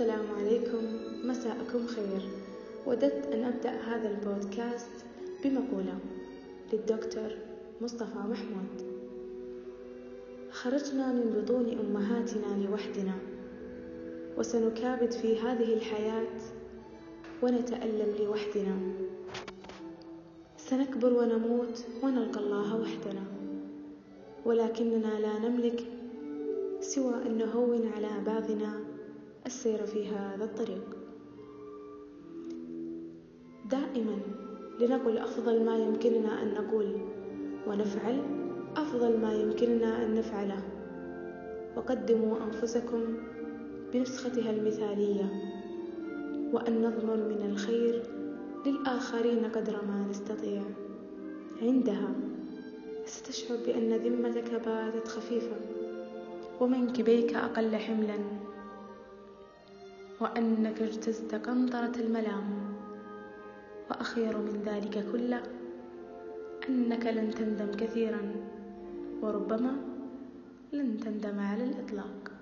السلام عليكم. مساءكم خير. وددت أن أبدأ هذا البودكاست بمقولة للدكتور مصطفى محمود. خرجنا من بطون أمهاتنا لوحدنا وسنكابد في هذه الحياة ونتألم لوحدنا. سنكبر ونموت ونلقى الله وحدنا ولكننا لا نملك سوى أن نهون على بعضنا السير في هذا الطريق. دائما لنقل أفضل ما يمكننا أن نقول ونفعل أفضل ما يمكننا أن نفعله. وقدموا أنفسكم بنسختها المثالية وأن نضمن من الخير للآخرين قدر ما نستطيع. عندها ستشعر بأن ذمتك باتت خفيفة ومنكبيك أقل حملا. وأنك اجتزت قنطرة الملام. وأخير من ذلك كله أنك لن تندم كثيرا وربما لن تندم على الإطلاق.